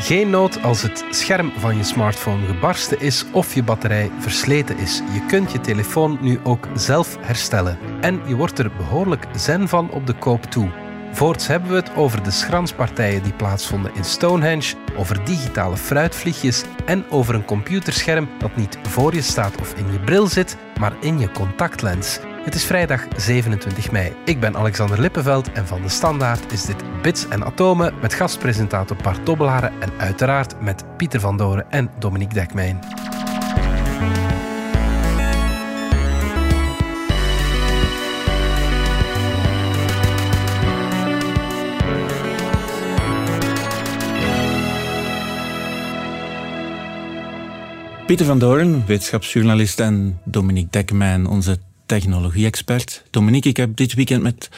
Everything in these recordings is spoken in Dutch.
Geen nood als het scherm van je smartphone gebarsten is of je batterij versleten is. Je kunt je telefoon nu ook zelf herstellen. En je wordt er behoorlijk zen van op de koop toe. Voorts hebben we het over de schranspartijen die plaatsvonden in Stonehenge, over digitale fruitvliegjes en over een computerscherm dat niet voor je staat of in je bril zit, maar in je contactlens. Het is vrijdag 27 mei. Ik ben Alexander Lippenveld en van de Standaard is dit Bits en Atomen met gastpresentator Bart Dobbelaren en uiteraard met Pieter van Doren en Dominique Dekmijn. Pieter van Doorn, wetenschapsjournalist en Dominique Dekmijn, onze technologie-expert. Dominique, ik heb dit weekend met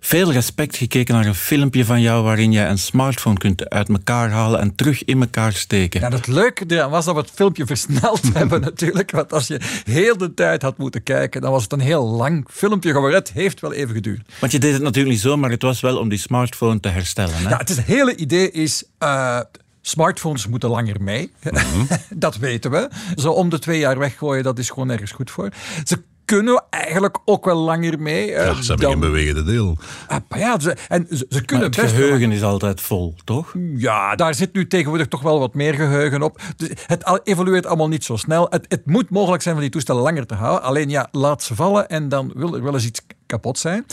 veel respect gekeken naar een filmpje van jou waarin je een smartphone kunt uit elkaar halen en terug in elkaar steken. Ja, het leuke was dat we het filmpje versneld hebben natuurlijk. Want als je heel de tijd had moeten kijken, dan was het een heel lang filmpje geworden. Het heeft wel even geduurd. Want je deed het natuurlijk niet zo, maar het was wel om die smartphone te herstellen. Hè? Ja, het, is, het hele idee is... Uh, Smartphones moeten langer mee. Mhm. dat weten we. Zo om de twee jaar weggooien, dat is gewoon ergens goed voor. Ze kunnen eigenlijk ook wel langer mee. Ja, ze hebben dan... geen bewegende deel. Ah, ja, ze, en ze, ze kunnen het geheugen is altijd vol, toch? Ja, daar zit nu tegenwoordig toch wel wat meer geheugen op. Dus het evolueert allemaal niet zo snel. Het, het moet mogelijk zijn van die toestellen langer te houden. Alleen ja, laat ze vallen en dan wil er wel eens iets kapot zijn.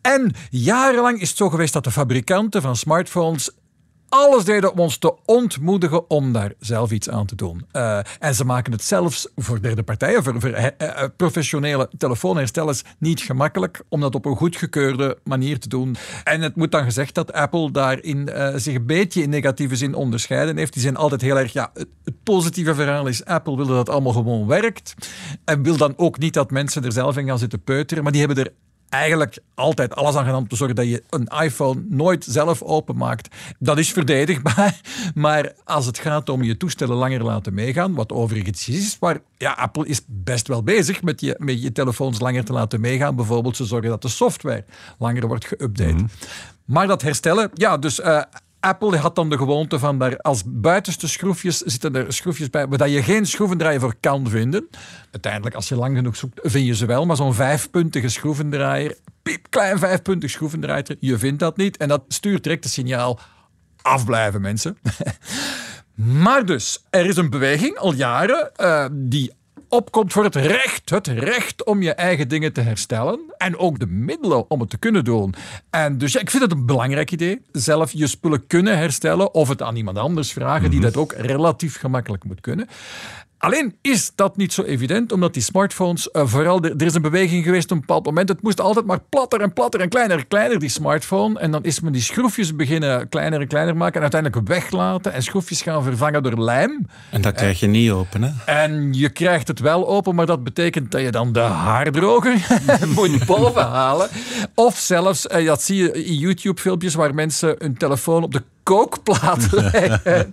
En jarenlang is het zo geweest dat de fabrikanten van smartphones alles deden om ons te ontmoedigen om daar zelf iets aan te doen. Uh, en ze maken het zelfs voor derde partijen, voor, voor uh, professionele telefoonherstellers, niet gemakkelijk om dat op een goedgekeurde manier te doen. En het moet dan gezegd dat Apple daarin zich een beetje in negatieve zin onderscheiden heeft. Die zijn altijd heel erg, ja, het, positieve verhaal is, Apple wil dat allemaal gewoon werkt. En wil dan ook niet dat mensen er zelf in gaan zitten peuteren, maar die hebben er eigenlijk altijd alles aan gedaan om te zorgen dat je een iPhone nooit zelf openmaakt. Dat is verdedigbaar, maar als het gaat om je toestellen langer laten meegaan, wat overigens is, maar ja, Apple is best wel bezig met je, met je telefoons langer te laten meegaan. Bijvoorbeeld ze zorgen dat de software langer wordt geüpdate. Mhm. Maar dat herstellen, ja, dus uh, Apple had dan de gewoonte van daar als buitenste schroefjes zitten er schroefjes bij waar je geen schroevendraaier voor kan vinden. Uiteindelijk, als je lang genoeg zoekt, vind je ze wel, maar zo'n vijfpuntige schroevendraaier, piepklein vijfpuntig schroevendraaier, je vindt dat niet en dat stuurt direct het signaal afblijven mensen. maar dus, er is een beweging al jaren uh, die opkomt voor het recht. Het recht om je eigen dingen te herstellen. En ook de middelen om het te kunnen doen. En dus ja, ik vind het een belangrijk idee. Zelf je spullen kunnen herstellen of het aan iemand anders vragen die mhm. dat ook relatief gemakkelijk moet kunnen. Alleen is dat niet zo evident, omdat die smartphones, uh, vooral, er, is een beweging geweest op een bepaald moment, het moest altijd maar platter en platter en kleiner en kleiner, die smartphone. En dan is men die schroefjes beginnen kleiner en kleiner maken en uiteindelijk weglaten en schroefjes gaan vervangen door lijm. En dat krijg je niet open, hè? En je krijgt het wel open, maar dat betekent dat je dan de haardroger moet bovenhalen. Of zelfs, uh, dat zie je in YouTube-filmpjes waar mensen hun telefoon op de kookplaat leggen.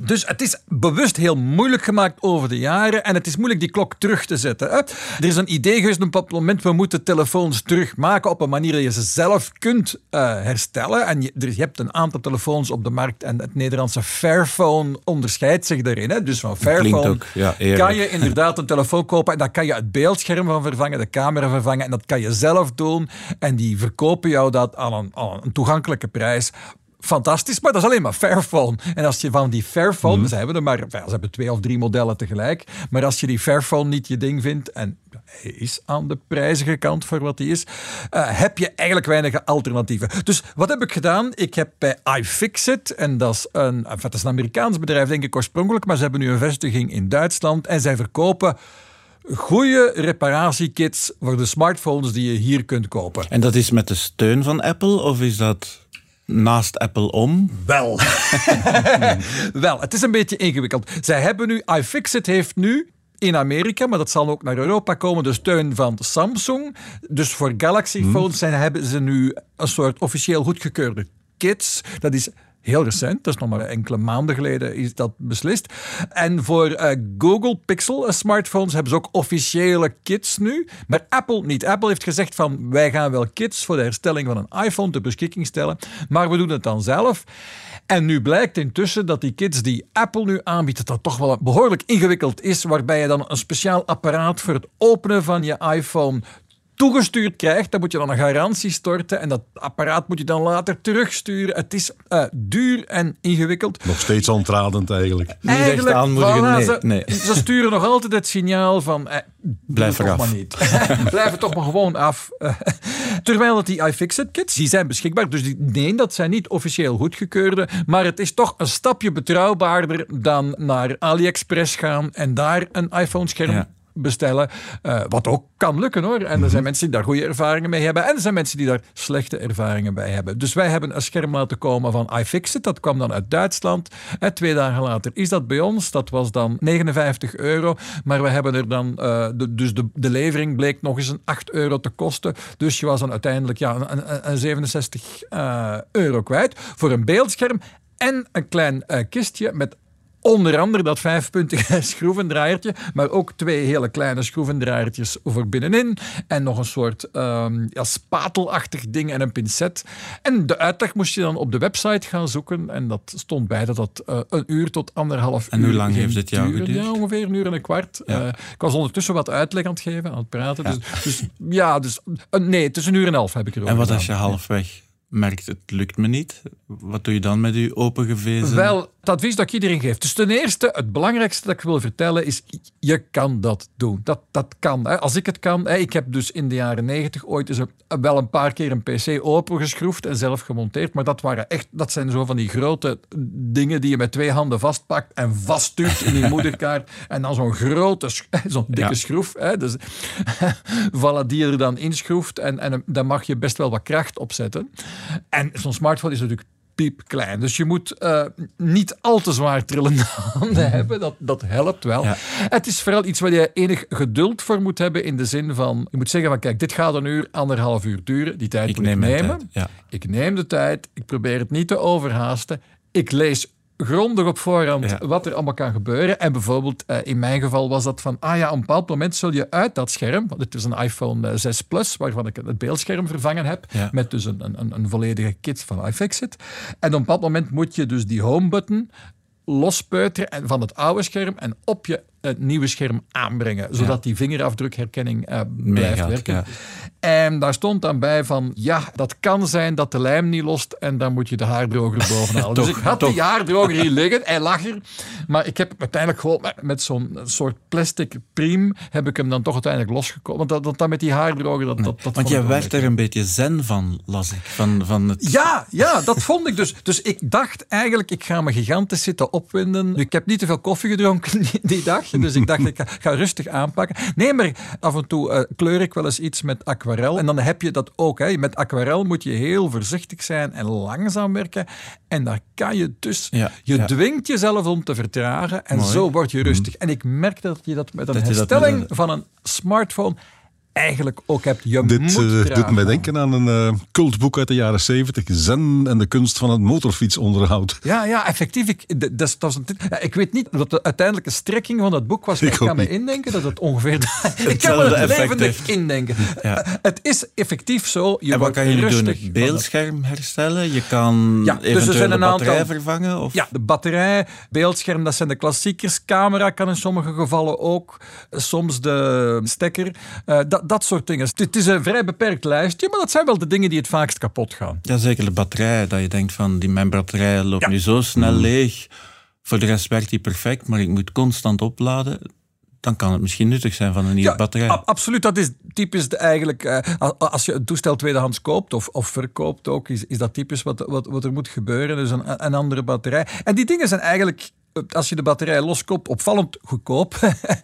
dus het is bewust heel moeilijk gemaakt over de jaren en het is moeilijk die klok terug te zetten. Hè? Er is een idee geweest op een bepaald moment, we moeten telefoons terugmaken op een manier dat je ze zelf kunt uh, herstellen. En je, je, hebt een aantal telefoons op de markt en het Nederlandse Fairphone onderscheidt zich daarin. Hè? Dus van Fairphone ook, ja, kan je inderdaad een telefoon kopen en daar kan je het beeldscherm van vervangen, de camera vervangen en dat kan je zelf doen. En die verkopen jou dat aan een, aan een toegankelijke prijs fantastisch, maar dat is alleen maar Fairphone. En als je van die Fairphone, mm. ze hebben er maar, ze hebben twee of drie modellen tegelijk, maar als je die Fairphone niet je ding vindt, en hij is aan de prijzige kant voor wat hij is, uh, heb je eigenlijk weinig alternatieven. Dus wat heb ik gedaan? Ik heb bij iFixit, en dat is een, dat is een Amerikaans bedrijf denk ik oorspronkelijk, maar ze hebben nu een vestiging in Duitsland en zij verkopen goede reparatiekits voor de smartphones die je hier kunt kopen. En dat is met de steun van Apple of is dat naast Apple om? Wel. Wel, het is een beetje ingewikkeld. Zij hebben nu, iFixit heeft nu in Amerika, maar dat zal ook naar Europa komen, de steun van Samsung. Dus voor Galaxy hmm. phones zijn, hebben ze nu een soort officieel goedgekeurde kits. Dat is Heel recent, dat is nog maar enkele maanden geleden is dat beslist. En voor uh, Google Pixel uh, smartphones hebben ze ook officiële kits nu. Maar Apple niet. Apple heeft gezegd van wij gaan wel kits voor de herstelling van een iPhone ter beschikking stellen, maar we doen het dan zelf. En nu blijkt intussen dat die kits die Apple nu aanbiedt, dat dat toch wel behoorlijk ingewikkeld is, waarbij je dan een speciaal apparaat voor het openen van je iPhone toegestuurd krijgt, dan moet je dan een garantie storten en dat apparaat moet je dan later terugsturen. Het is uh, duur en ingewikkeld. Nog steeds ontradend eigenlijk. Niet echt aanmoedigen, nee, ze, nee. ze sturen nog altijd het signaal van... Eh, Blijf eraf. toch maar niet. Blijf het toch maar gewoon af. Terwijl dat die iFixit kits, die zijn beschikbaar. Dus die, nee, dat zijn niet officieel goedgekeurde. Maar het is toch een stapje betrouwbaarder dan naar AliExpress gaan en daar een iPhone-scherm Ja. Bestellen. Eh, wat ook kan lukken hoor. En er Mhm. zijn mensen die daar goede ervaringen mee hebben. En er zijn mensen die daar slechte ervaringen bij hebben. Dus wij hebben een scherm laten komen van iFixit. Dat kwam dan uit Duitsland. En twee dagen later is dat bij ons. Dat was dan 59 euro. Maar we hebben er dan... eh, de, dus de, de levering bleek nog eens een 8 euro te kosten. Dus je was dan uiteindelijk ja, een, een, een 67 eh, euro kwijt. Voor een beeldscherm. En een klein eh, kistje met Onder andere dat vijfpuntige schroevendraaiertje, maar ook twee hele kleine schroevendraaiertjes voor binnenin. En nog een soort ehm, ja, spatelachtig ding en een pincet. En de uitleg moest je dan op de website gaan zoeken. En dat stond bij dat dat eh, een uur tot anderhalf En uur hoe lang heeft het jou duren. geduurd? Ja, ongeveer een uur en een kwart. Ja. Eh, ik was ondertussen wat uitleg aan het geven, aan het praten. Dus, dus ja, dus, eh, nee, het is een uur en een half heb ik erover En wat gedaan. als je halfweg merkt, het lukt me niet? Wat doe je dan met je opengevezen? Wel, het advies dat ik iedereen geef. Dus ten eerste, het belangrijkste dat ik wil vertellen is, je kan dat doen. Dat, dat kan. Hè. Als ik het kan. Hè. Ik heb dus in de jaren negentig ooit eens wel een paar keer een pc opengeschroefd en zelf gemonteerd. Maar dat waren echt, dat zijn zo van die grote dingen die je met twee handen vastpakt en vaststuurt in je moederkaart. En dan zo'n grote, zo'n dikke Ja. schroef. Hè. Dus, voilà, die je er dan inschroeft. En, en dan mag je best wel wat kracht opzetten. En zo'n smartphone is natuurlijk piepklein. Dus je moet eh, niet al te zwaar trillende handen hebben. Dat, dat helpt wel. Ja. Het is vooral iets waar je enig geduld voor moet hebben. In de zin van, je moet zeggen van kijk, dit gaat een uur, anderhalf uur duren. Die tijd Ik moet neem ik nemen. tijd, ja. Ik neem de tijd. Ik probeer het niet te overhaasten. Ik lees grondig op voorhand Ja. wat er allemaal kan gebeuren. En bijvoorbeeld, eh, in mijn geval was dat van, ah ja, op een bepaald moment zul je uit dat scherm, want het is een iPhone eh, 6 Plus, waarvan ik het beeldscherm vervangen heb, Ja. met dus een, een, een volledige kit van iFixit. En op een bepaald moment moet je dus die home-button lospeuteren en- van het oude scherm en op je het nieuwe scherm aanbrengen, zodat die vingerafdrukherkenning eh, blijft werken. ja. En daar stond dan bij van, ja, dat kan zijn dat de lijm niet lost en dan moet je de haardroger bovenhalen. dus ik had toch. die haardroger hier liggen, hij lag er. Maar ik heb hem uiteindelijk gewoon met, zo'n soort plastic priem heb ik hem dan toch uiteindelijk losgekomen. Want dat, dat, met die haardroger, dat, dat, dat Want jij werd er een beetje zen van, las ik. Van, van het... Ja, ja, dat vond ik dus. Dus ik dacht eigenlijk, ik ga me gigantisch zitten opwinden. Ik heb niet te veel koffie gedronken die, dag, dus ik dacht, ik ga, ga rustig aanpakken. Nee, maar af en toe eh, kleur ik wel eens iets met aquarel. En dan heb je dat ook. Hè. Met aquarel moet je heel voorzichtig zijn en langzaam werken. En daar kan je dus... Ja, je ja. dwingt jezelf om te vertragen en Mooi. zo word je rustig. En ik merk dat je dat met een Dat herstelling met een- van een smartphone eigenlijk ook hebt. Je Dit moet eh, doet mij denken aan een eh, cultboek uit de jaren 70, Zen en de kunst van het motorfietsonderhoud. Ja, ja, effectief. Ik, dat een- ja, ik weet niet wat de uiteindelijke strekking van dat boek was. Maar Ik ik, kan me niet. indenken dat het ongeveer... ik kan me het levendig indenken. Ja. Eh, Het is effectief zo. Je en wat kan je nu doen? Het beeldscherm herstellen? Je kan Ja, dus er eventueel zijn de een batterij aantal- vervangen? Of? Ja, de batterij, beeldscherm, dat zijn de klassiekers. Camera kan in sommige gevallen ook. Soms de stekker. Eh, dat, dat soort dingen. Het is een vrij beperkt lijstje, maar dat zijn wel de dingen die het vaakst kapot gaan. Ja, zeker de batterij. Dat je denkt van, die, mijn batterij loopt Ja. nu zo snel leeg. Voor de rest werkt die perfect, maar ik moet constant opladen. Dan kan het misschien nuttig zijn van een nieuwe batterij. ab- absoluut. Dat is typisch de, eigenlijk. eh, als je een toestel tweedehands koopt of, of verkoopt ook, is, is dat typisch wat, wat, wat er moet gebeuren. Dus een, een andere batterij. En die dingen zijn eigenlijk. Eh, Als je de batterij loskoopt, opvallend goedkoop.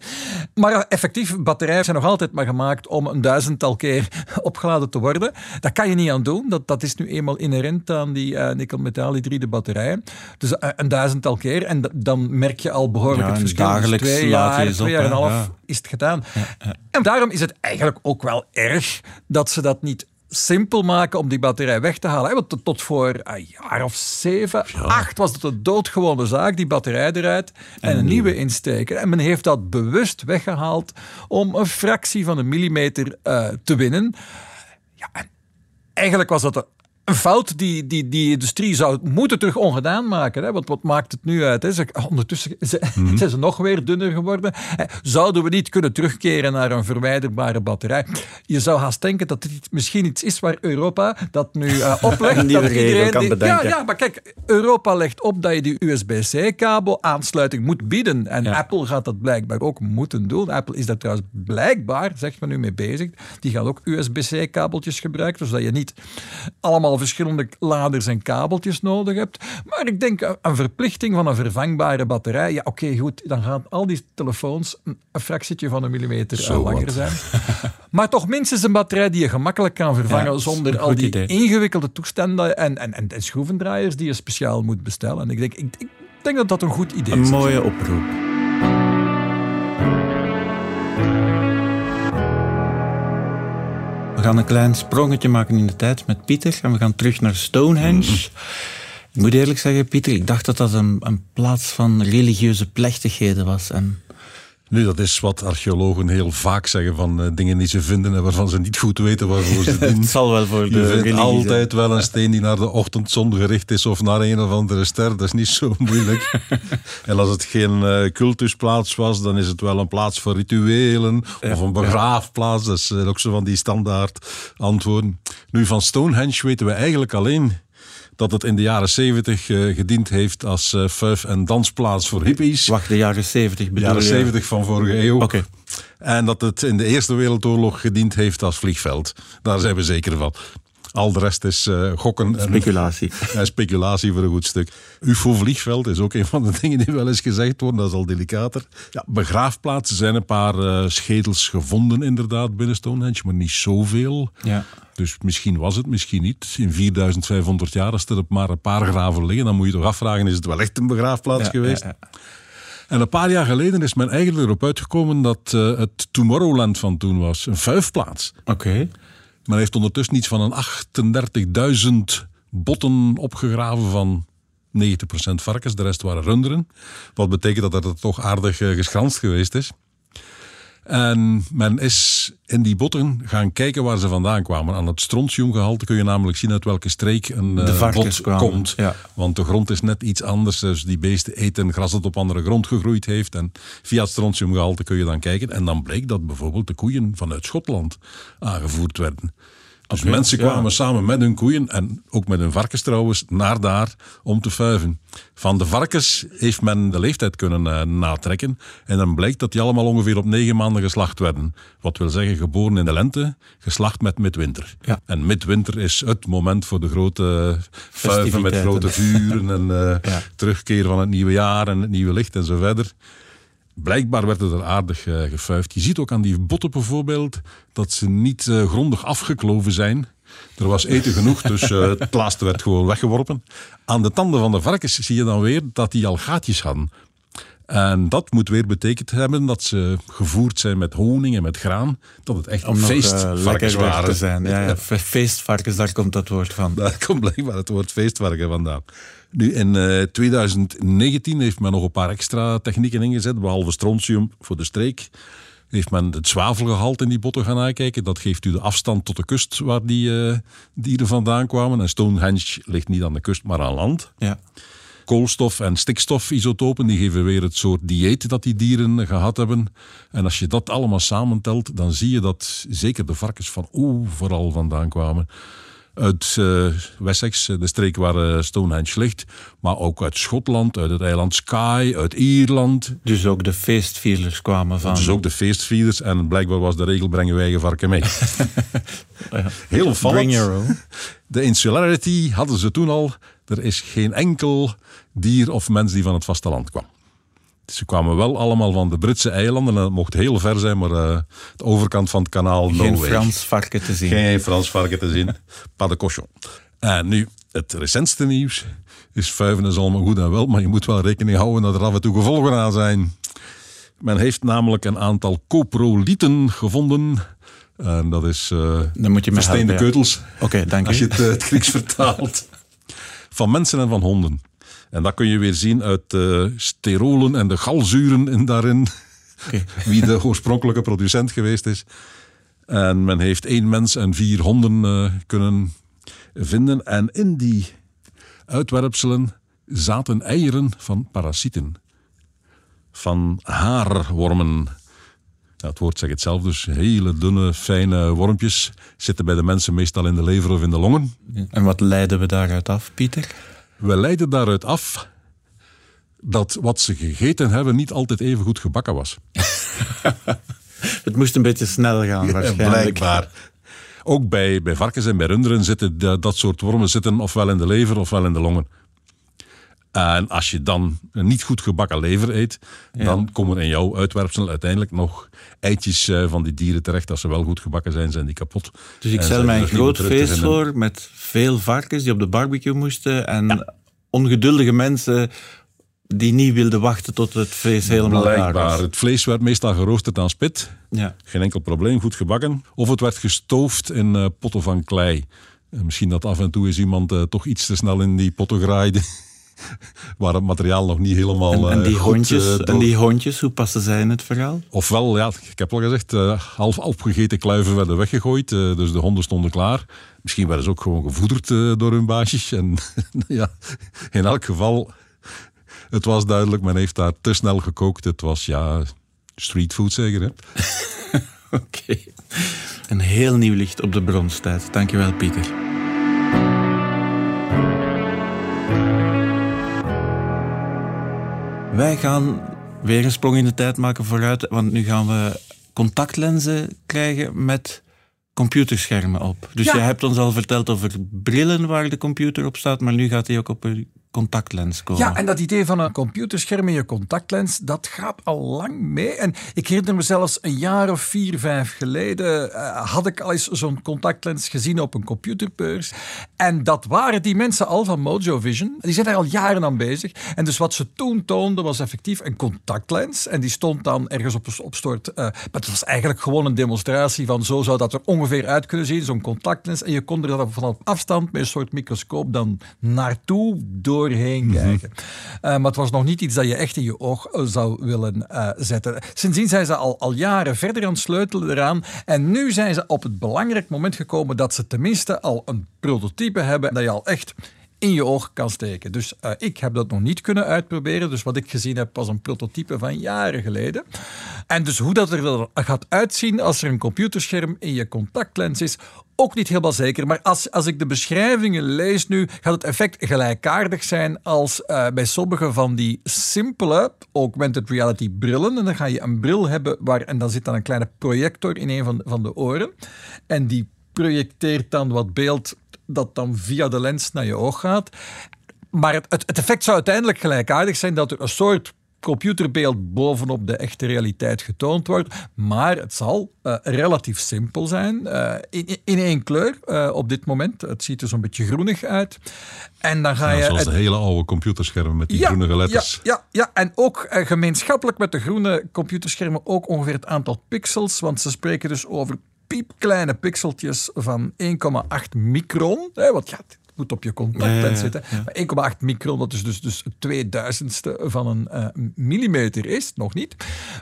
maar effectief, batterijen zijn nog altijd maar gemaakt om een duizendtal keer opgeladen te worden. Dat kan je niet aan doen. Dat, dat is nu eenmaal inherent aan die uh, nikkelmetaalhydride batterijen. Dus uh, een duizendtal keer. En dan merk je al behoorlijk Ja, het verschil. dagelijks dus twee laat je jaar, twee jaar en een half Ja. is het gedaan. En daarom is het eigenlijk ook wel erg dat ze dat niet simpel maken om die batterij weg te halen. Want tot- voor een jaar of zeven, acht was het een doodgewone zaak. Die batterij eruit en, een nieuwe insteken. En men heeft dat bewust weggehaald om een fractie van een millimeter eh, te winnen. Ja, en eigenlijk was dat een, een fout die, die die industrie zou moeten terug ongedaan maken. Hè? Want wat maakt het nu uit? Hè? Ze, ondertussen mhm. zijn ze nog weer dunner geworden. Zouden we niet kunnen terugkeren naar een verwijderbare batterij? Je zou haast denken dat dit misschien iets is waar Europa dat nu uh, oplegt. dat iedereen kan bedenken. Ja, ja, maar kijk, Europa legt op dat je die USB-C-kabel aansluiting moet bieden. En Apple gaat dat blijkbaar ook moeten doen. Apple is daar trouwens blijkbaar, zegt men nu mee bezig. Die gaat ook USB-C-kabeltjes gebruiken, zodat je niet allemaal verschillende laders en kabeltjes nodig hebt. Maar ik denk een verplichting van een vervangbare batterij. Ja, oké, goed. Dan gaan al die telefoons een fractietje van een millimeter uh, langer zijn. maar toch minstens een batterij die je gemakkelijk kan vervangen zonder al die ingewikkelde toestanden en, en, en, en, schroevendraaiers die je speciaal moet bestellen. En ik denk, ik, ik denk dat dat een goed idee is. Een mooie oproep. We gaan een klein sprongetje maken in de tijd met Pieter en we gaan terug naar Stonehenge. Mhm. Ik moet eerlijk zeggen, Pieter, ik dacht dat dat een, een plaats van religieuze plechtigheden was. En nu, dat is wat archeologen heel vaak zeggen van uh, dingen die ze vinden en waarvan ze niet goed weten waarvoor ze dienen. Het zal wel voor de Je altijd wel een steen die naar de ochtendzon gericht is of naar een of andere ster. Dat is niet zo moeilijk. en als het geen uh, cultusplaats was, dan is het wel een plaats voor rituelen of een begraafplaats. Dat is ook zo van die standaard antwoorden. Nu, van Stonehenge weten we eigenlijk alleen dat het in de jaren 70 uh, gediend heeft als uh, en dansplaats voor hippies. Wacht, de jaren 70 bedoel De jaren 70 van vorige eeuw. Oké. En dat het in de Eerste Wereldoorlog gediend heeft als vliegveld. Daar zijn we zeker van. Al de rest is uh, gokken. Speculatie. En, speculatie voor een goed stuk. UFO-vliegveld is ook een van de dingen die wel eens gezegd worden. Dat is al delicater. Ja, begraafplaatsen zijn een paar uh, schedels gevonden inderdaad binnen Stonehenge, maar niet zoveel. Ja. Dus misschien was het, misschien niet. In 4500 jaar, als er maar een paar graven liggen, dan moet je toch afvragen, is het wel echt een begraafplaats geweest? Ja, ja. En een paar jaar geleden is men eigenlijk erop uitgekomen dat uh, het Tomorrowland van toen was. Een vuifplaats. Oké. Okay. Men heeft ondertussen iets van een 38.000 botten opgegraven van 90% varkens, de rest waren runderen. Wat betekent dat het toch aardig uh, geschranst geweest is. En men is in die botten gaan kijken waar ze vandaan kwamen. Aan het strontiumgehalte kun je namelijk zien uit welke streek een uh, bot komt. Ja. Want de grond is net iets anders. Dus die beesten eten gras dat op andere grond gegroeid heeft. En via het strontiumgehalte kun je dan kijken. En dan bleek dat bijvoorbeeld de koeien vanuit Schotland aangevoerd werden. Dus mensen kwamen samen met hun koeien en ook met hun varkens trouwens naar daar om te vuiven. Van de varkens heeft men de leeftijd kunnen uh, natrekken en dan blijkt dat die allemaal ongeveer op negen maanden geslacht werden. Wat wil zeggen geboren in de lente, geslacht met midwinter. Ja. En midwinter is het moment voor de grote vuiven met grote vuren en uh, ja. terugkeer van het nieuwe jaar en het nieuwe licht en zo verder. Blijkbaar werd het er aardig uh, gefuifd. Je ziet ook aan die botten bijvoorbeeld dat ze niet uh, grondig afgekloven zijn. Er was eten genoeg, dus uh, het laatste werd gewoon weggeworpen. Aan de tanden van de varkens zie je dan weer dat die al gaatjes hadden. En dat moet weer betekend hebben dat ze gevoerd zijn met honing en met graan. Dat het echt Om feestvarkens uh, waren. Te zijn. Ja, ja. Feestvarkens, daar komt dat woord van. Daar komt blijkbaar het woord feestvarken vandaan. Nu, in uh, 2019 heeft men nog een paar extra technieken ingezet, behalve strontium voor de streek. Heeft men het zwavelgehalte in die botten gaan nakijken. Dat geeft u de afstand tot de kust waar die uh, dieren vandaan kwamen. En Stonehenge ligt niet aan de kust, maar aan land. Ja. Koolstof- en stikstofisotopen die geven weer het soort dieet dat die dieren gehad hebben. En als je dat allemaal samentelt, dan zie je dat zeker de varkens van overal vandaan kwamen uit uh, Wessex, de streek waar uh, Stonehenge ligt. Maar ook uit Schotland, uit het eiland Skye, uit Ierland. Dus ook de feestvierers kwamen van... Dus ook de feestvierers. En blijkbaar was de regel brengen wij eigen varken mee. ja. Heel opvallend. De insularity hadden ze toen al. Er is geen enkel dier of mens die van het vasteland kwam. Ze kwamen wel allemaal van de Britse eilanden. En dat mocht heel ver zijn, maar uh, de overkant van het kanaal... Geen Frans varken te zien. Geen Frans varken te zien. Pas de cochon. En nu, het recentste nieuws is vuiven is allemaal goed en wel, maar je moet wel rekening houden dat er af en toe gevolgen aan zijn. Men heeft namelijk een aantal coprolieten gevonden. En dat is uh, Dan moet je versteende keutels. Oké, okay, dank Als je het, uh, het Grieks vertaalt. Van mensen en van honden. En dat kun je weer zien uit de sterolen en de galzuren in daarin. Okay. Wie de oorspronkelijke producent geweest is. En men heeft één mens en vier honden uh, kunnen vinden. En in die uitwerpselen zaten eieren van parasieten. Van haarwormen. Ja, het woord zegt het zelf, dus hele dunne, fijne wormpjes zitten bij de mensen meestal in de lever of in de longen. En wat leiden we daaruit af, Pieter? We leiden daaruit af dat wat ze gegeten hebben niet altijd even goed gebakken was. het moest een beetje snel gaan, waarschijnlijk. Blijkbaar. Ook bij, bij varkens en bij runderen zitten dat soort wormen zitten ofwel in de lever ofwel in de longen. En als je dan een niet goed gebakken lever eet, dan komen in jouw uitwerpsel uiteindelijk nog eitjes eh, van die dieren terecht. Als ze wel goed gebakken zijn, zijn die kapot. Dus ik stel mij een groot feest voor met veel varkens die op de barbecue moesten en ongeduldige mensen die niet wilden wachten tot het vlees helemaal Blijkbaar. klaar was. Het vlees werd meestal geroosterd aan spit. Ja. Geen enkel probleem, goed gebakken. Of het werd gestoofd in uh, potten van klei. Uh, misschien dat af en toe is iemand uh, toch iets te snel in die potten graaide. waar het materiaal nog niet helemaal en, en die goed, hondjes, En die hondjes, hoe passen zij in het verhaal? Ofwel, ja, ik heb al gezegd, half opgegeten kluiven werden weggegooid. dus de honden stonden klaar. Misschien werden ze ook gewoon gevoederd door hun baasjes. En ja, in elk geval het was duidelijk, men heeft daar te snel gekookt. Het was ja, streetfood zeker. Oké. Okay. Een heel nieuw licht op de bronstijd. Dankjewel, Pieter. Wij gaan weer een sprong in de tijd maken vooruit, want nu gaan we contactlenzen krijgen met computerschermen op. Dus Ja. je hebt ons al verteld over brillen waar de computer op staat, maar nu gaat hij ook op een contactlens komen. Ja, en dat idee van een computerscherm in je contactlens, dat gaat al lang mee. En ik herinner me zelfs een jaar of vier, vijf geleden eh, had ik al eens zo'n contactlens gezien op een computerbeurs. En dat waren die mensen al van Mojo Vision. Die zijn daar al jaren aan bezig. En dus wat ze toen toonden was effectief een contactlens. En die stond dan ergens op een opstort. eh, maar het was eigenlijk gewoon een demonstratie van zo zou dat er ongeveer uit kunnen zien, zo'n contactlens. En je kon er dan vanaf afstand met een soort microscoop dan naartoe doorheen kijken. Eh, maar het was nog niet iets dat je echt in je oog eh, zou willen eh, zetten. Sindsdien zijn ze al, al jaren verder aan het sleutelen eraan. En nu zijn ze op het belangrijk moment gekomen dat ze tenminste al een prototype hebben dat je al echt in je oog kan steken. Dus eh, ik heb dat nog niet kunnen uitproberen. Dus wat ik gezien heb was een prototype van jaren geleden. En dus hoe dat er gaat uitzien als er een computerscherm in je contactlens is, ook niet helemaal zeker. Maar als, als ik de beschrijvingen lees nu, gaat het effect gelijkaardig zijn als eh, bij sommige van die simpele augmented reality brillen. En dan ga je een bril hebben waar, en dan zit dan een kleine projector in een van, van de oren. En die projecteert dan wat beeld dat dan via de lens naar je oog gaat. Maar het, het, het effect zou uiteindelijk gelijkaardig zijn dat er een soort computerbeeld bovenop de echte realiteit getoond wordt. Maar het zal uh, relatief simpel zijn. Uh, in, in één kleur uh, op dit moment. Het ziet er zo'n beetje groenig uit. En dan ga Ja, je. zoals het- de hele oude computerschermen met die groene letters. ja, ja, ja, en ook eh, gemeenschappelijk met de groene computerschermen ook ongeveer het aantal pixels. Want ze spreken dus over piepkleine pixeltjes van 1,8 micron. Hè, wat ja, het moet op je contactlens Ja, ja, zitten. Maar 1,8 micron, dat is dus, dus het tweeduizendste van een eh, millimeter is, nog niet.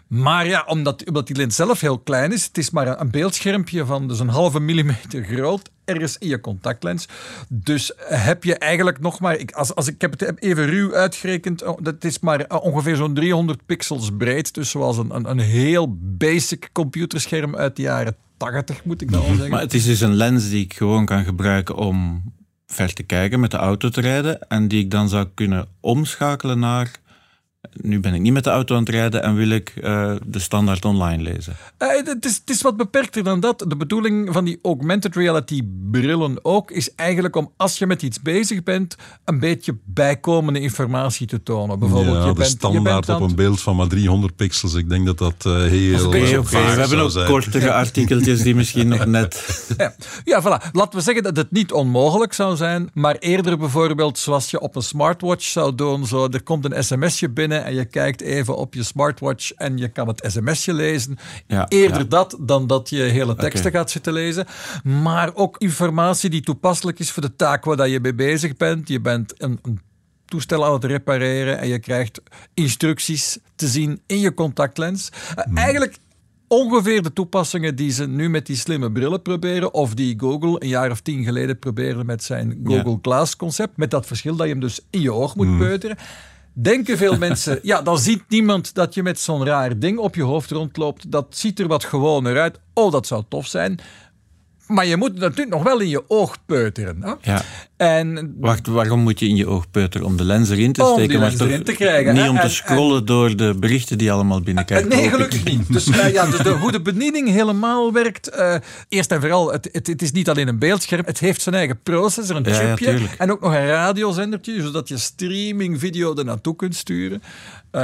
Maar ja, omdat, omdat die lens zelf heel klein is, het is maar een, een beeldschermpje van dus een halve millimeter groot ergens in je contactlens. Dus heb je eigenlijk nog maar, ik, als, als ik heb het even ruw uitgerekend, oh, dat is maar eh, ongeveer zo'n 300 pixels breed. Dus zoals een, een, een heel basic computerscherm uit de jaren 80, moet ik dan al zeggen. Maar het is dus een lens die ik gewoon kan gebruiken om ver te kijken, met de auto te rijden. En die ik dan zou kunnen omschakelen naar. Nu ben ik niet met de auto aan het rijden en wil ik eh, de standaard online lezen. Eh, het, is, het is wat beperkter dan dat. De bedoeling van die augmented reality brillen ook is eigenlijk om als je met iets bezig bent, een beetje bijkomende informatie te tonen. Bijvoorbeeld, ja, je de bent, je standaard bent aan op een beeld van maar 300 pixels. Ik denk dat dat eh, heel We hebben ook zijn. kortere artikeltjes die misschien nog net. Ja, ja, voilà. Laten we zeggen dat het niet onmogelijk zou zijn, maar eerder bijvoorbeeld zoals je op een smartwatch zou doen. Zo, er komt een sms'je binnen en je kijkt even op je smartwatch en je kan het sms'je lezen. Ja, eerder ja. dat dan dat je hele teksten gaat zitten lezen. Maar ook informatie die toepasselijk is voor de taak waar dat je mee bezig bent. Je bent een, een toestel aan het repareren en je krijgt instructies te zien in je contactlens. Eh, Eigenlijk ongeveer de toepassingen die ze nu met die slimme brillen proberen, of die Google een jaar of tien geleden probeerde met zijn Google Glass concept, met dat verschil dat je hem dus in je oog moet Mm. peuteren. Denken veel mensen, ja, dan ziet niemand dat je met zo'n raar ding op je hoofd rondloopt. Dat ziet er wat gewoner uit. Oh, dat zou tof zijn. Maar je moet het natuurlijk nog wel in je oog peuteren. Hè? Ja. En Wacht, waarom moet je in je oog peuteren? Om de lens erin te Om steken? die maar lens erin te krijgen, Niet om te En- scrollen door de berichten die allemaal binnenkrijgen. Eh, Nee, gelukkig niet. Dus, eh, ja, dus de, hoe de bediening helemaal werkt. eh, eerst en vooral, het, het, het is niet alleen een beeldscherm. Het heeft zijn eigen processor, een Ja, ja, chipje. en ook nog een radiozendertje, zodat je streaming video er naartoe kunt sturen.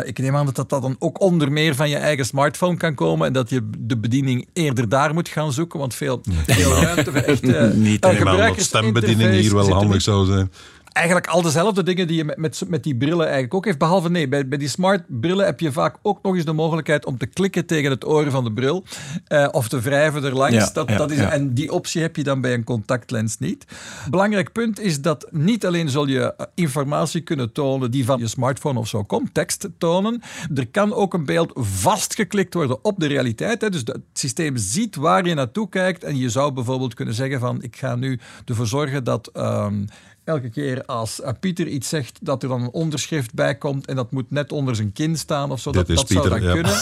Ik neem aan dat dat dan ook onder meer van je eigen smartphone kan komen. En dat je de bediening eerder daar moet gaan zoeken. Want veel, veel ruimte voor echt Niet helemaal. Maar dat gebruikersinterface stembediening hier wel handig niet zou zijn. Eigenlijk al dezelfde dingen die je met, met, met die brillen eigenlijk ook heeft. Behalve nee, bij, bij die smart brillen heb je vaak ook nog eens de mogelijkheid om te klikken tegen het oor van de bril. eh, of te wrijven erlangs. Ja, dat, ja, dat is, ja. En die optie heb je dan bij een contactlens niet. Belangrijk punt is dat niet alleen zul je eh, informatie kunnen tonen die van je smartphone of zo komt, tekst tonen. Er kan ook een beeld vastgeklikt worden op de realiteit. Hè. Dus het systeem ziet waar je naartoe kijkt. En je zou bijvoorbeeld kunnen zeggen van ik ga nu ervoor zorgen dat... ehm, elke keer als eh, Pieter iets zegt, dat er dan een onderschrift bij komt en dat moet net onder zijn kin staan of zo. Dit dat is dat zou Pieter, dan ja. kunnen.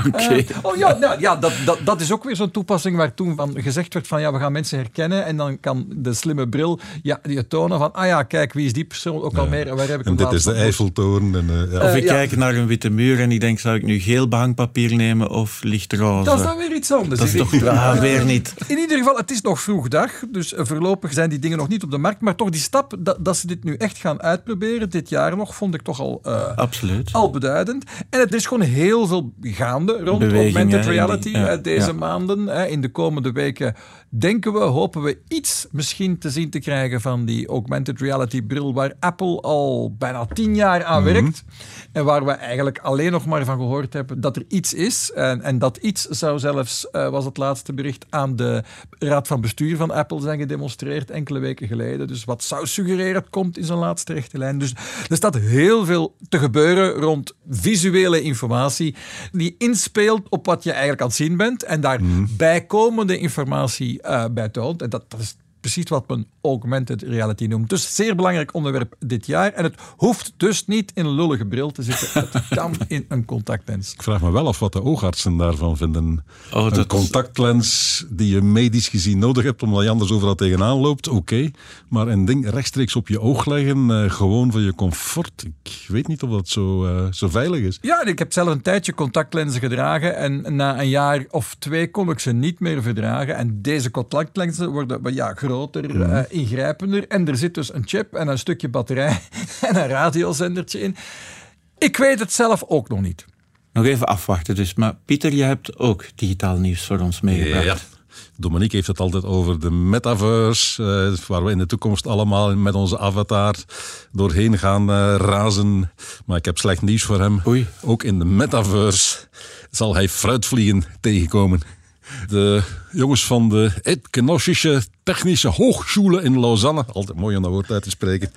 Eh, oh ja, nou, ja dat, dat, dat is ook weer zo'n toepassing waar toen van gezegd werd van ja, we gaan mensen herkennen en dan kan de slimme bril ja, je tonen van ah ja, kijk, wie is die persoon ook al meer en waar heb ik En hem dit is de? Eiffeltoren. En, eh, ja. Of ik ja. kijk naar een witte muur en ik denk, zou ik nu geel behangpapier nemen of lichtroze? Dat is dan weer iets anders. Dat is toch ah, weer niet. In ieder geval, het is nog vroeg dag, dus voorlopig zijn die dingen nog niet op de markt. Maar toch die stap dat, dat ze dit nu echt gaan uitproberen, dit jaar nog, vond ik toch al, eh, Absoluut. al beduidend. En het is gewoon heel veel gaande rond Beweging, augmented die- reality ja, deze ja. maanden. hè. In de komende weken denken we, hopen we iets misschien te zien te krijgen van die augmented reality bril waar Apple al bijna tien jaar aan Mhm. werkt. En waar we eigenlijk alleen nog maar van gehoord hebben dat er iets is. En, en dat iets zou zelfs, eh, was het laatste bericht, aan de raad van bestuur van Apple zijn gedemonstreerd enkele weken geleden. Dus wat zou suggereren, het komt in zijn laatste rechte lijn. Dus er staat heel veel te gebeuren rond visuele informatie die inspeelt op wat je eigenlijk aan het zien bent en daar bijkomende informatie eh, bij toont. En dat, dat is precies wat men augmented reality noemt. Dus zeer belangrijk onderwerp dit jaar. En het hoeft dus niet in een lullige bril te zitten. Het kan in een contactlens. Ik vraag me wel af wat de oogartsen daarvan vinden. Oh, een contactlens die je medisch gezien nodig hebt, omdat je anders overal tegenaan loopt, oké. Maar een ding rechtstreeks op je oog leggen, eh, gewoon voor je comfort, ik weet niet of dat zo, eh, zo veilig is. Ja, ik heb zelf een tijdje contactlenzen gedragen. En na een jaar of twee kon ik ze niet meer verdragen. En deze contactlenzen worden ja, groter, eh, ingrijpender. En er zit dus een chip en een stukje batterij en een radiozendertje in. Ik weet het zelf ook nog niet. Nog even afwachten dus. Maar Pieter, je hebt ook digitaal nieuws voor ons meegebracht. Dominique heeft het altijd over de metaverse, eh, waar we in de toekomst allemaal met onze avatar doorheen gaan eh, razen. Maar ik heb slecht nieuws voor hem. Oei. Ook in de metaverse zal hij fruitvliegen tegenkomen. De jongens van de Eidgenössische Technische Hochschule in Lausanne, altijd mooi om dat woord uit te spreken,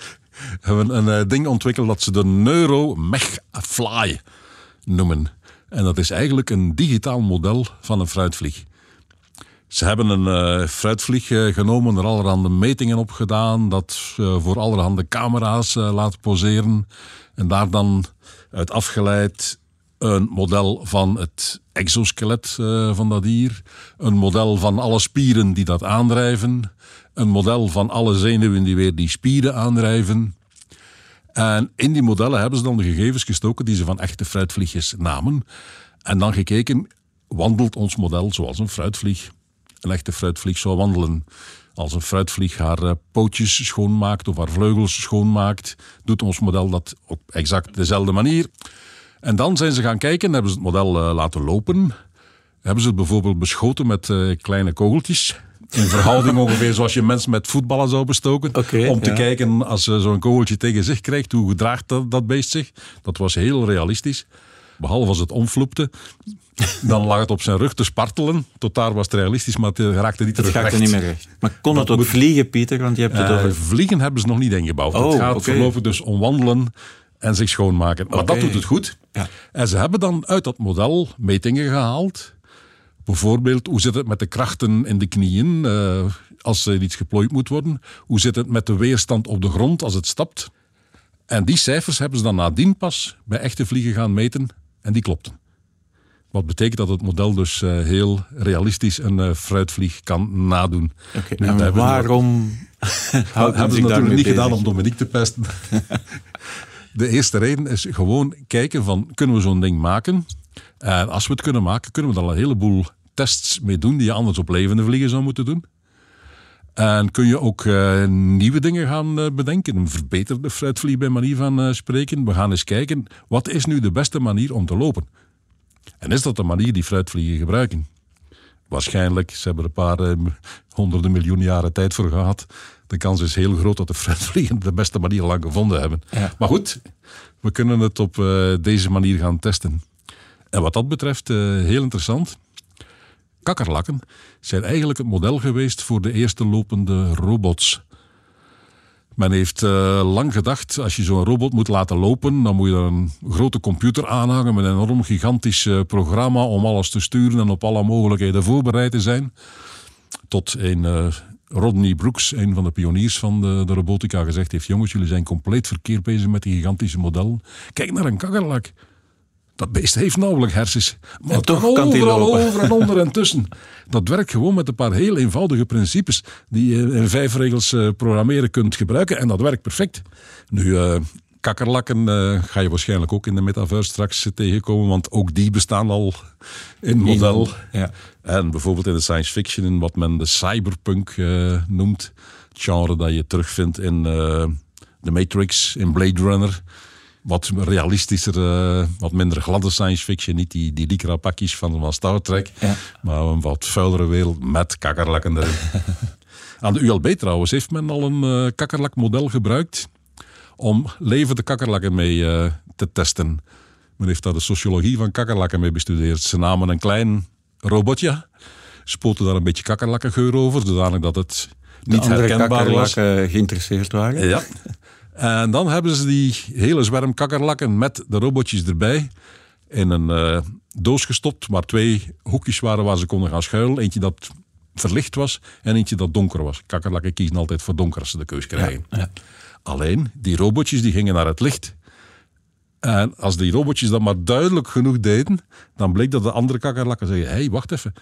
hebben een eh, ding ontwikkeld dat ze de NeuroMechFly noemen. En dat is eigenlijk een digitaal model van een fruitvlieg. Ze hebben een eh, fruitvlieg eh, genomen, er allerhande metingen op gedaan, dat eh, voor allerhande camera's laten poseren. En daar dan uit afgeleid een model van het exoskelet eh, van dat dier, een model van alle spieren die dat aandrijven, een model van alle zenuwen die weer die spieren aandrijven. En in die modellen hebben ze dan de gegevens gestoken die ze van echte fruitvliegjes namen. En dan gekeken, wandelt ons model zoals een fruitvlieg een echte fruitvlieg zou wandelen. Als een fruitvlieg haar eh, pootjes schoonmaakt of haar vleugels schoonmaakt, doet ons model dat op exact dezelfde manier. En dan zijn ze gaan kijken, hebben ze het model eh, laten lopen. Hebben ze het bijvoorbeeld beschoten met eh, kleine kogeltjes. In verhouding ongeveer zoals je mensen met voetballen zou bestoken. Om te ja. kijken als ze zo'n kogeltje tegen zich krijgt, hoe gedraagt dat, dat beest zich. Dat was heel realistisch. Behalve als het omvloepte. Dan lag het op zijn rug te spartelen. Tot daar was het realistisch, maar het eh, raakte niet Het terug gaat er recht. niet meer recht. Maar kon het Dat ook moet- vliegen, Pieter? Want je hebt het over... vliegen hebben ze nog niet ingebouwd. Oh, het gaat oké. voorlopig dus om wandelen en zich schoonmaken. Maar dat doet het goed. Ja. En ze hebben dan uit dat model metingen gehaald Bijvoorbeeld, hoe zit het met de krachten in de knieën uh, als er iets geplooid moet worden? Hoe zit het met de weerstand op de grond als het stapt? En die cijfers hebben ze dan nadien pas bij echte vliegen gaan meten en die klopten. Wat betekent dat het model dus uh, heel realistisch een uh, fruitvlieg kan nadoen. Okay, en waarom hebben ze natuurlijk niet gedaan om Dominique te pesten. de eerste reden is gewoon kijken van, kunnen we zo'n ding maken? En als we het kunnen maken, kunnen we er een heleboel tests mee doen die je anders op levende vliegen zou moeten doen. En kun je ook uh, nieuwe dingen gaan uh, bedenken. Een verbeterde fruitvlieg bij manier van uh, spreken. We gaan eens kijken, wat is nu de beste manier om te lopen? En is dat de manier die fruitvliegen gebruiken? Waarschijnlijk, ze hebben er een paar honderden miljoen jaren tijd voor gehad. De kans is heel groot dat de fruitvliegen de beste manier lang gevonden hebben. Maar goed, we kunnen het op deze manier gaan testen. En wat dat betreft, heel interessant kakkerlakken zijn eigenlijk het model geweest voor de eerste lopende robots. Men heeft uh, lang gedacht, als je zo'n robot moet laten lopen, dan moet je er een grote computer aanhangen met een enorm gigantisch uh, programma om alles te sturen en op alle mogelijkheden voorbereid te zijn. Tot een uh, Rodney Brooks, een van de pioniers van de, de, robotica, gezegd heeft: Jongens, jullie zijn compleet verkeerd bezig met die gigantische modellen. Kijk naar een kakkerlak. Dat beest heeft nauwelijks hersens. Maar toch kan hij lopen. over en onder en tussen. Dat werkt gewoon met een paar heel eenvoudige principes die je in vijf regels uh, programmeren kunt gebruiken. En dat werkt perfect. Nu, uh, kakkerlakken uh, ga je waarschijnlijk ook in de metaverse straks tegenkomen, want ook die bestaan al in model. Ja. En bijvoorbeeld in de science fiction, in wat men de cyberpunk noemt. Het genre dat je terugvindt in The Matrix, in Blade Runner wat realistischer, uh, wat minder gladde science fiction. Niet die, die lycra pakjes van, van Star Trek, maar een wat vuilere wereld met kakkerlakken erin. Aan de ULB trouwens heeft men al een uh, kakkerlakmodel gebruikt om levende kakkerlakken mee uh, te testen. Men heeft daar de sociologie van kakkerlakken mee bestudeerd. Ze namen een klein robotje, spoten daar een beetje kakkerlakkengeur over, zodanig dat het niet herkenbaar was. geïnteresseerd waren. Ja. En dan hebben ze die hele zwerm kakkerlakken met de robotjes erbij in een uh, doos gestopt, waar twee hoekjes waren waar ze konden gaan schuilen. Eentje dat verlicht was en eentje dat donker was. Kakkerlakken kiezen altijd voor donker als ze de keus krijgen. Ja, Alleen, die robotjes die gingen naar het licht. En als die robotjes dat maar duidelijk genoeg deden, dan bleek dat de andere kakkerlakken zeggen: hé, hey, wacht even,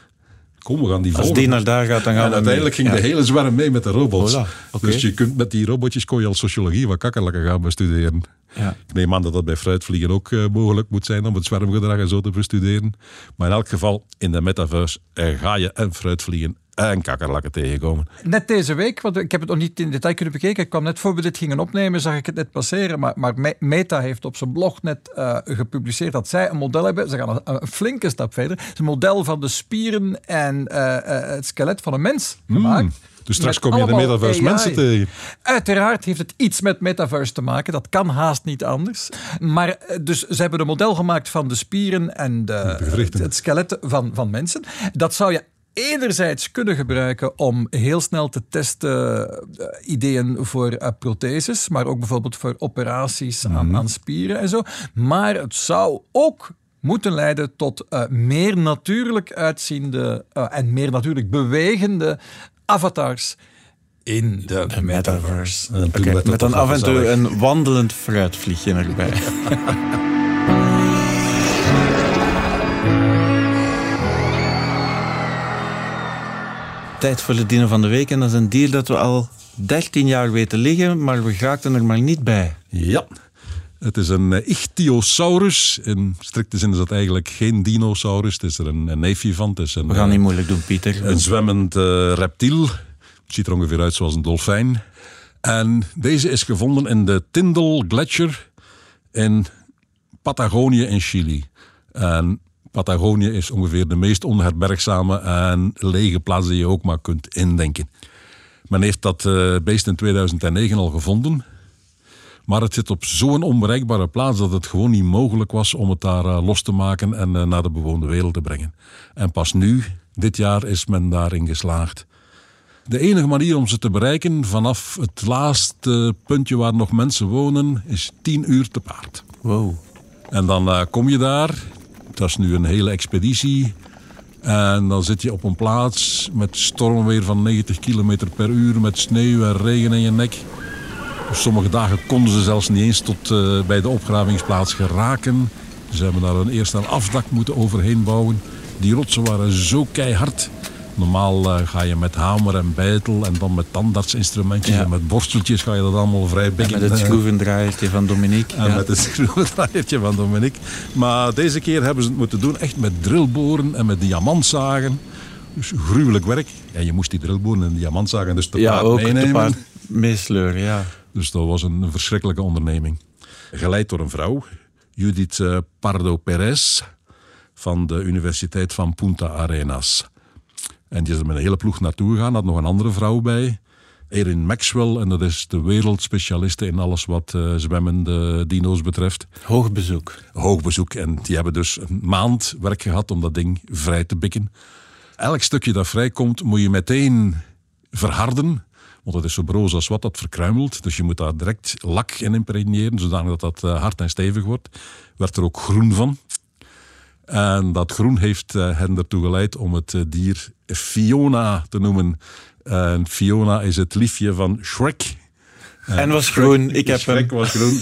Kom, we gaan die Als die naar daar gaat, dan gaan en uiteindelijk ging de hele zwerm mee met de robots. Dus je kunt met die robotjes kon je al sociologie van kakkerlakken gaan bestuderen. Ja. Ik neem aan dat dat bij fruitvliegen ook uh, mogelijk moet zijn om het zwermgedrag en zo te bestuderen. Maar in elk geval, in de metaverse uh, ga je en fruitvliegen en kakkerlakken tegenkomen. Net deze week, want ik heb het nog niet in detail kunnen bekijken. Ik kwam net voor we dit gingen opnemen, zag ik het net passeren. Maar, maar Meta heeft op zijn blog net uh, gepubliceerd dat zij een model hebben. Ze gaan een, flinke stap verder. Het is een model van de spieren en uh, uh, het skelet van een mens hmm. gemaakt. Dus straks kom je in de metaverse mensen tegen. Uiteraard heeft het iets met metaverse te maken. Dat kan haast niet anders. Maar dus ze hebben een model gemaakt van de spieren en de, het, het skelet van, van mensen. Dat zou je enerzijds kunnen gebruiken om heel snel te testen uh, ideeën voor uh, protheses, maar ook bijvoorbeeld voor operaties aan, mhm. aan, spieren en zo. Maar het zou ook moeten leiden tot uh, meer natuurlijk uitziende en meer natuurlijk bewegende avatars in de, de metaverse. Okay, met dan af en toe een wandelend fruitvliegje erbij. tijd voor de dieren van de week. En dat is een dier dat we al 13 jaar weten liggen, maar we raakten er maar niet bij. Ja, het is een uh, ichthyosaurus. In strikte zin is dat eigenlijk geen dinosaurus. Het is er een, een neefje van. Het is een, we gaan niet eh, moeilijk doen, Pieter. Een zwemmend uh, reptiel. Het ziet er ongeveer uit zoals een dolfijn. En deze is gevonden in de Tyndall Gletscher in Patagonië in Chili. En Patagonië is ongeveer de meest onherbergzame en lege plaats die je ook maar kunt indenken. Men heeft dat uh, beest in 2009 al gevonden. Maar het zit op zo'n onbereikbare plaats dat het gewoon niet mogelijk was om het daar uh, los te maken en uh, naar de bewoonde wereld te brengen. En pas nu, dit jaar, is men daarin geslaagd. De enige manier om ze te bereiken vanaf het laatste puntje waar nog mensen wonen, is 10 uur te paard. Wow. En dan kom je daar, dat is nu een hele expeditie. En dan zit je op een plaats met stormweer van 90 km per uur, met sneeuw en regen in je nek. Sommige dagen konden ze zelfs niet eens tot uh, bij de opgravingsplaats geraken. Ze hebben daar een eerst een afdak moeten overheen bouwen. Die rotsen waren zo keihard. Normaal uh, ga je met hamer en bijtel en dan met tandartsinstrumentjes Ja. en met borsteltjes ga je dat allemaal vrij En bikken. met het eh, schroevendraaiertje van Dominique. en ja. met het schroevendraaiertje van Dominique. Maar deze keer hebben ze het moeten doen echt met drillboren en met diamantzagen. Dus gruwelijk werk. En je moest die drillboren en diamantzagen dus te ja, paard ook meenemen. te paard meesleuren, ja. Dus dat was een verschrikkelijke onderneming. Geleid door een vrouw, Judith eh, Pardo Perez van de Universiteit van Punta Arenas. En die is er met een hele ploeg naartoe gegaan, had nog een andere vrouw bij. Erin Maxwell, en dat is de wereldspecialiste in alles wat eh, zwemmende dino's betreft. Hoog bezoek. Hoog bezoek. En die hebben dus een maand werk gehad om dat ding vrij te bikken. Elk stukje dat vrijkomt moet je meteen verharden. Want het is zo broos als wat, dat verkruimelt. Dus je moet daar direct lak in impregneren, zodanig dat dat eh, hard en stevig wordt. Werd er ook groen van. En dat groen heeft eh, hen ertoe geleid om het eh, dier Fiona te noemen. En Fiona is het liefje van Shrek. En was groen. Ik heb Shrek hem. was groen.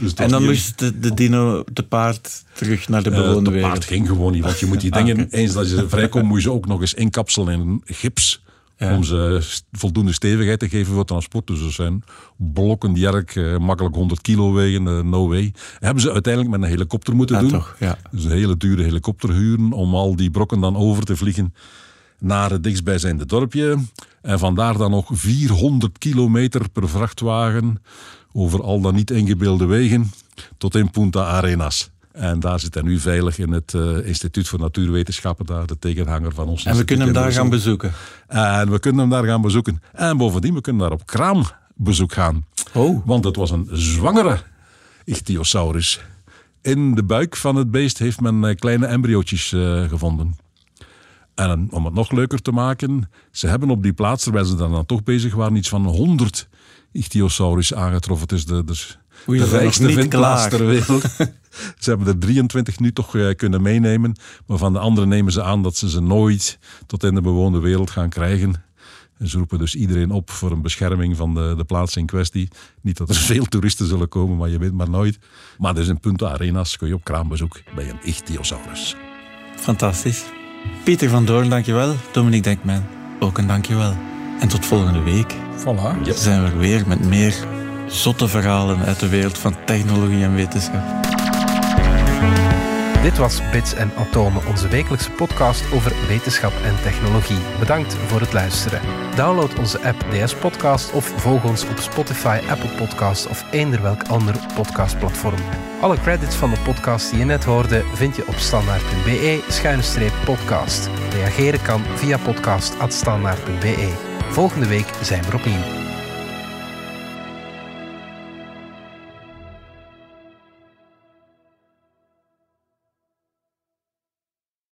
Dus En dan hier- moest de, de dino, de paard, terug naar de eh, bewoonde dat wereld. paard ging gewoon niet, want je moet die dingen, eens dat je vrijkomt, moet je ze ook nog eens inkapselen in gips. Ja. Om ze voldoende stevigheid te geven voor transport. Dus er zijn blokken die erg eh, makkelijk 100 kilo wegen, eh, no way. Hebben ze uiteindelijk met een helikopter moeten Ja, doen. toch, ja. Dus een hele dure helikopter huren om al die brokken dan over te vliegen naar het dichtstbijzijnde dorpje. En vandaar dan nog 400 kilometer per vrachtwagen over al dan niet ingebeelde wegen tot in Punta Arenas. En daar zit hij nu veilig in het eh, Instituut voor Natuurwetenschappen, daar de tegenhanger van ons En we instituut kunnen hem daar gaan bezoeken. En we kunnen hem daar gaan bezoeken. En bovendien, we kunnen daar op kraambezoek gaan. Oh. Want het was een zwangere ichthyosaurus. In de buik van het beest heeft men eh, kleine embryootjes eh, gevonden. En om het nog leuker te maken, ze hebben op die plaats, terwijl ze dan, dan toch bezig waren, iets van 100 ichthyosaurus aangetroffen. Het is de, de, Oei, de rijkste vindplaats ter wereld. ze hebben er 23 nu toch eh, kunnen meenemen. Maar van de andere nemen ze aan dat ze ze nooit tot in de bewoonde wereld gaan krijgen. En ze roepen dus iedereen op voor een bescherming van de, de plaats in kwestie. Niet dat er veel toeristen zullen komen, maar je weet maar nooit. Maar dus in Punta Arenas kun je op kraambezoek bij een ichthyosaurus. Fantastisch. Pieter van Doorn, dankjewel. Dominique Denkman, ook een dankjewel. En tot volgende week Voilà. Ja. zijn we er weer met meer zotte verhalen uit de wereld van technologie en wetenschap. Dit was Bits en Atomen, onze wekelijkse podcast over wetenschap en technologie. Bedankt voor het luisteren. Download onze app DS Podcast of volg ons op Spotify, Apple Podcasts of eender welk ander podcastplatform. Alle credits van de podcast die je net hoorde vind je op standaard.be-podcast. Reageren kan via podcast.standaard.be. Volgende week zijn we opnieuw.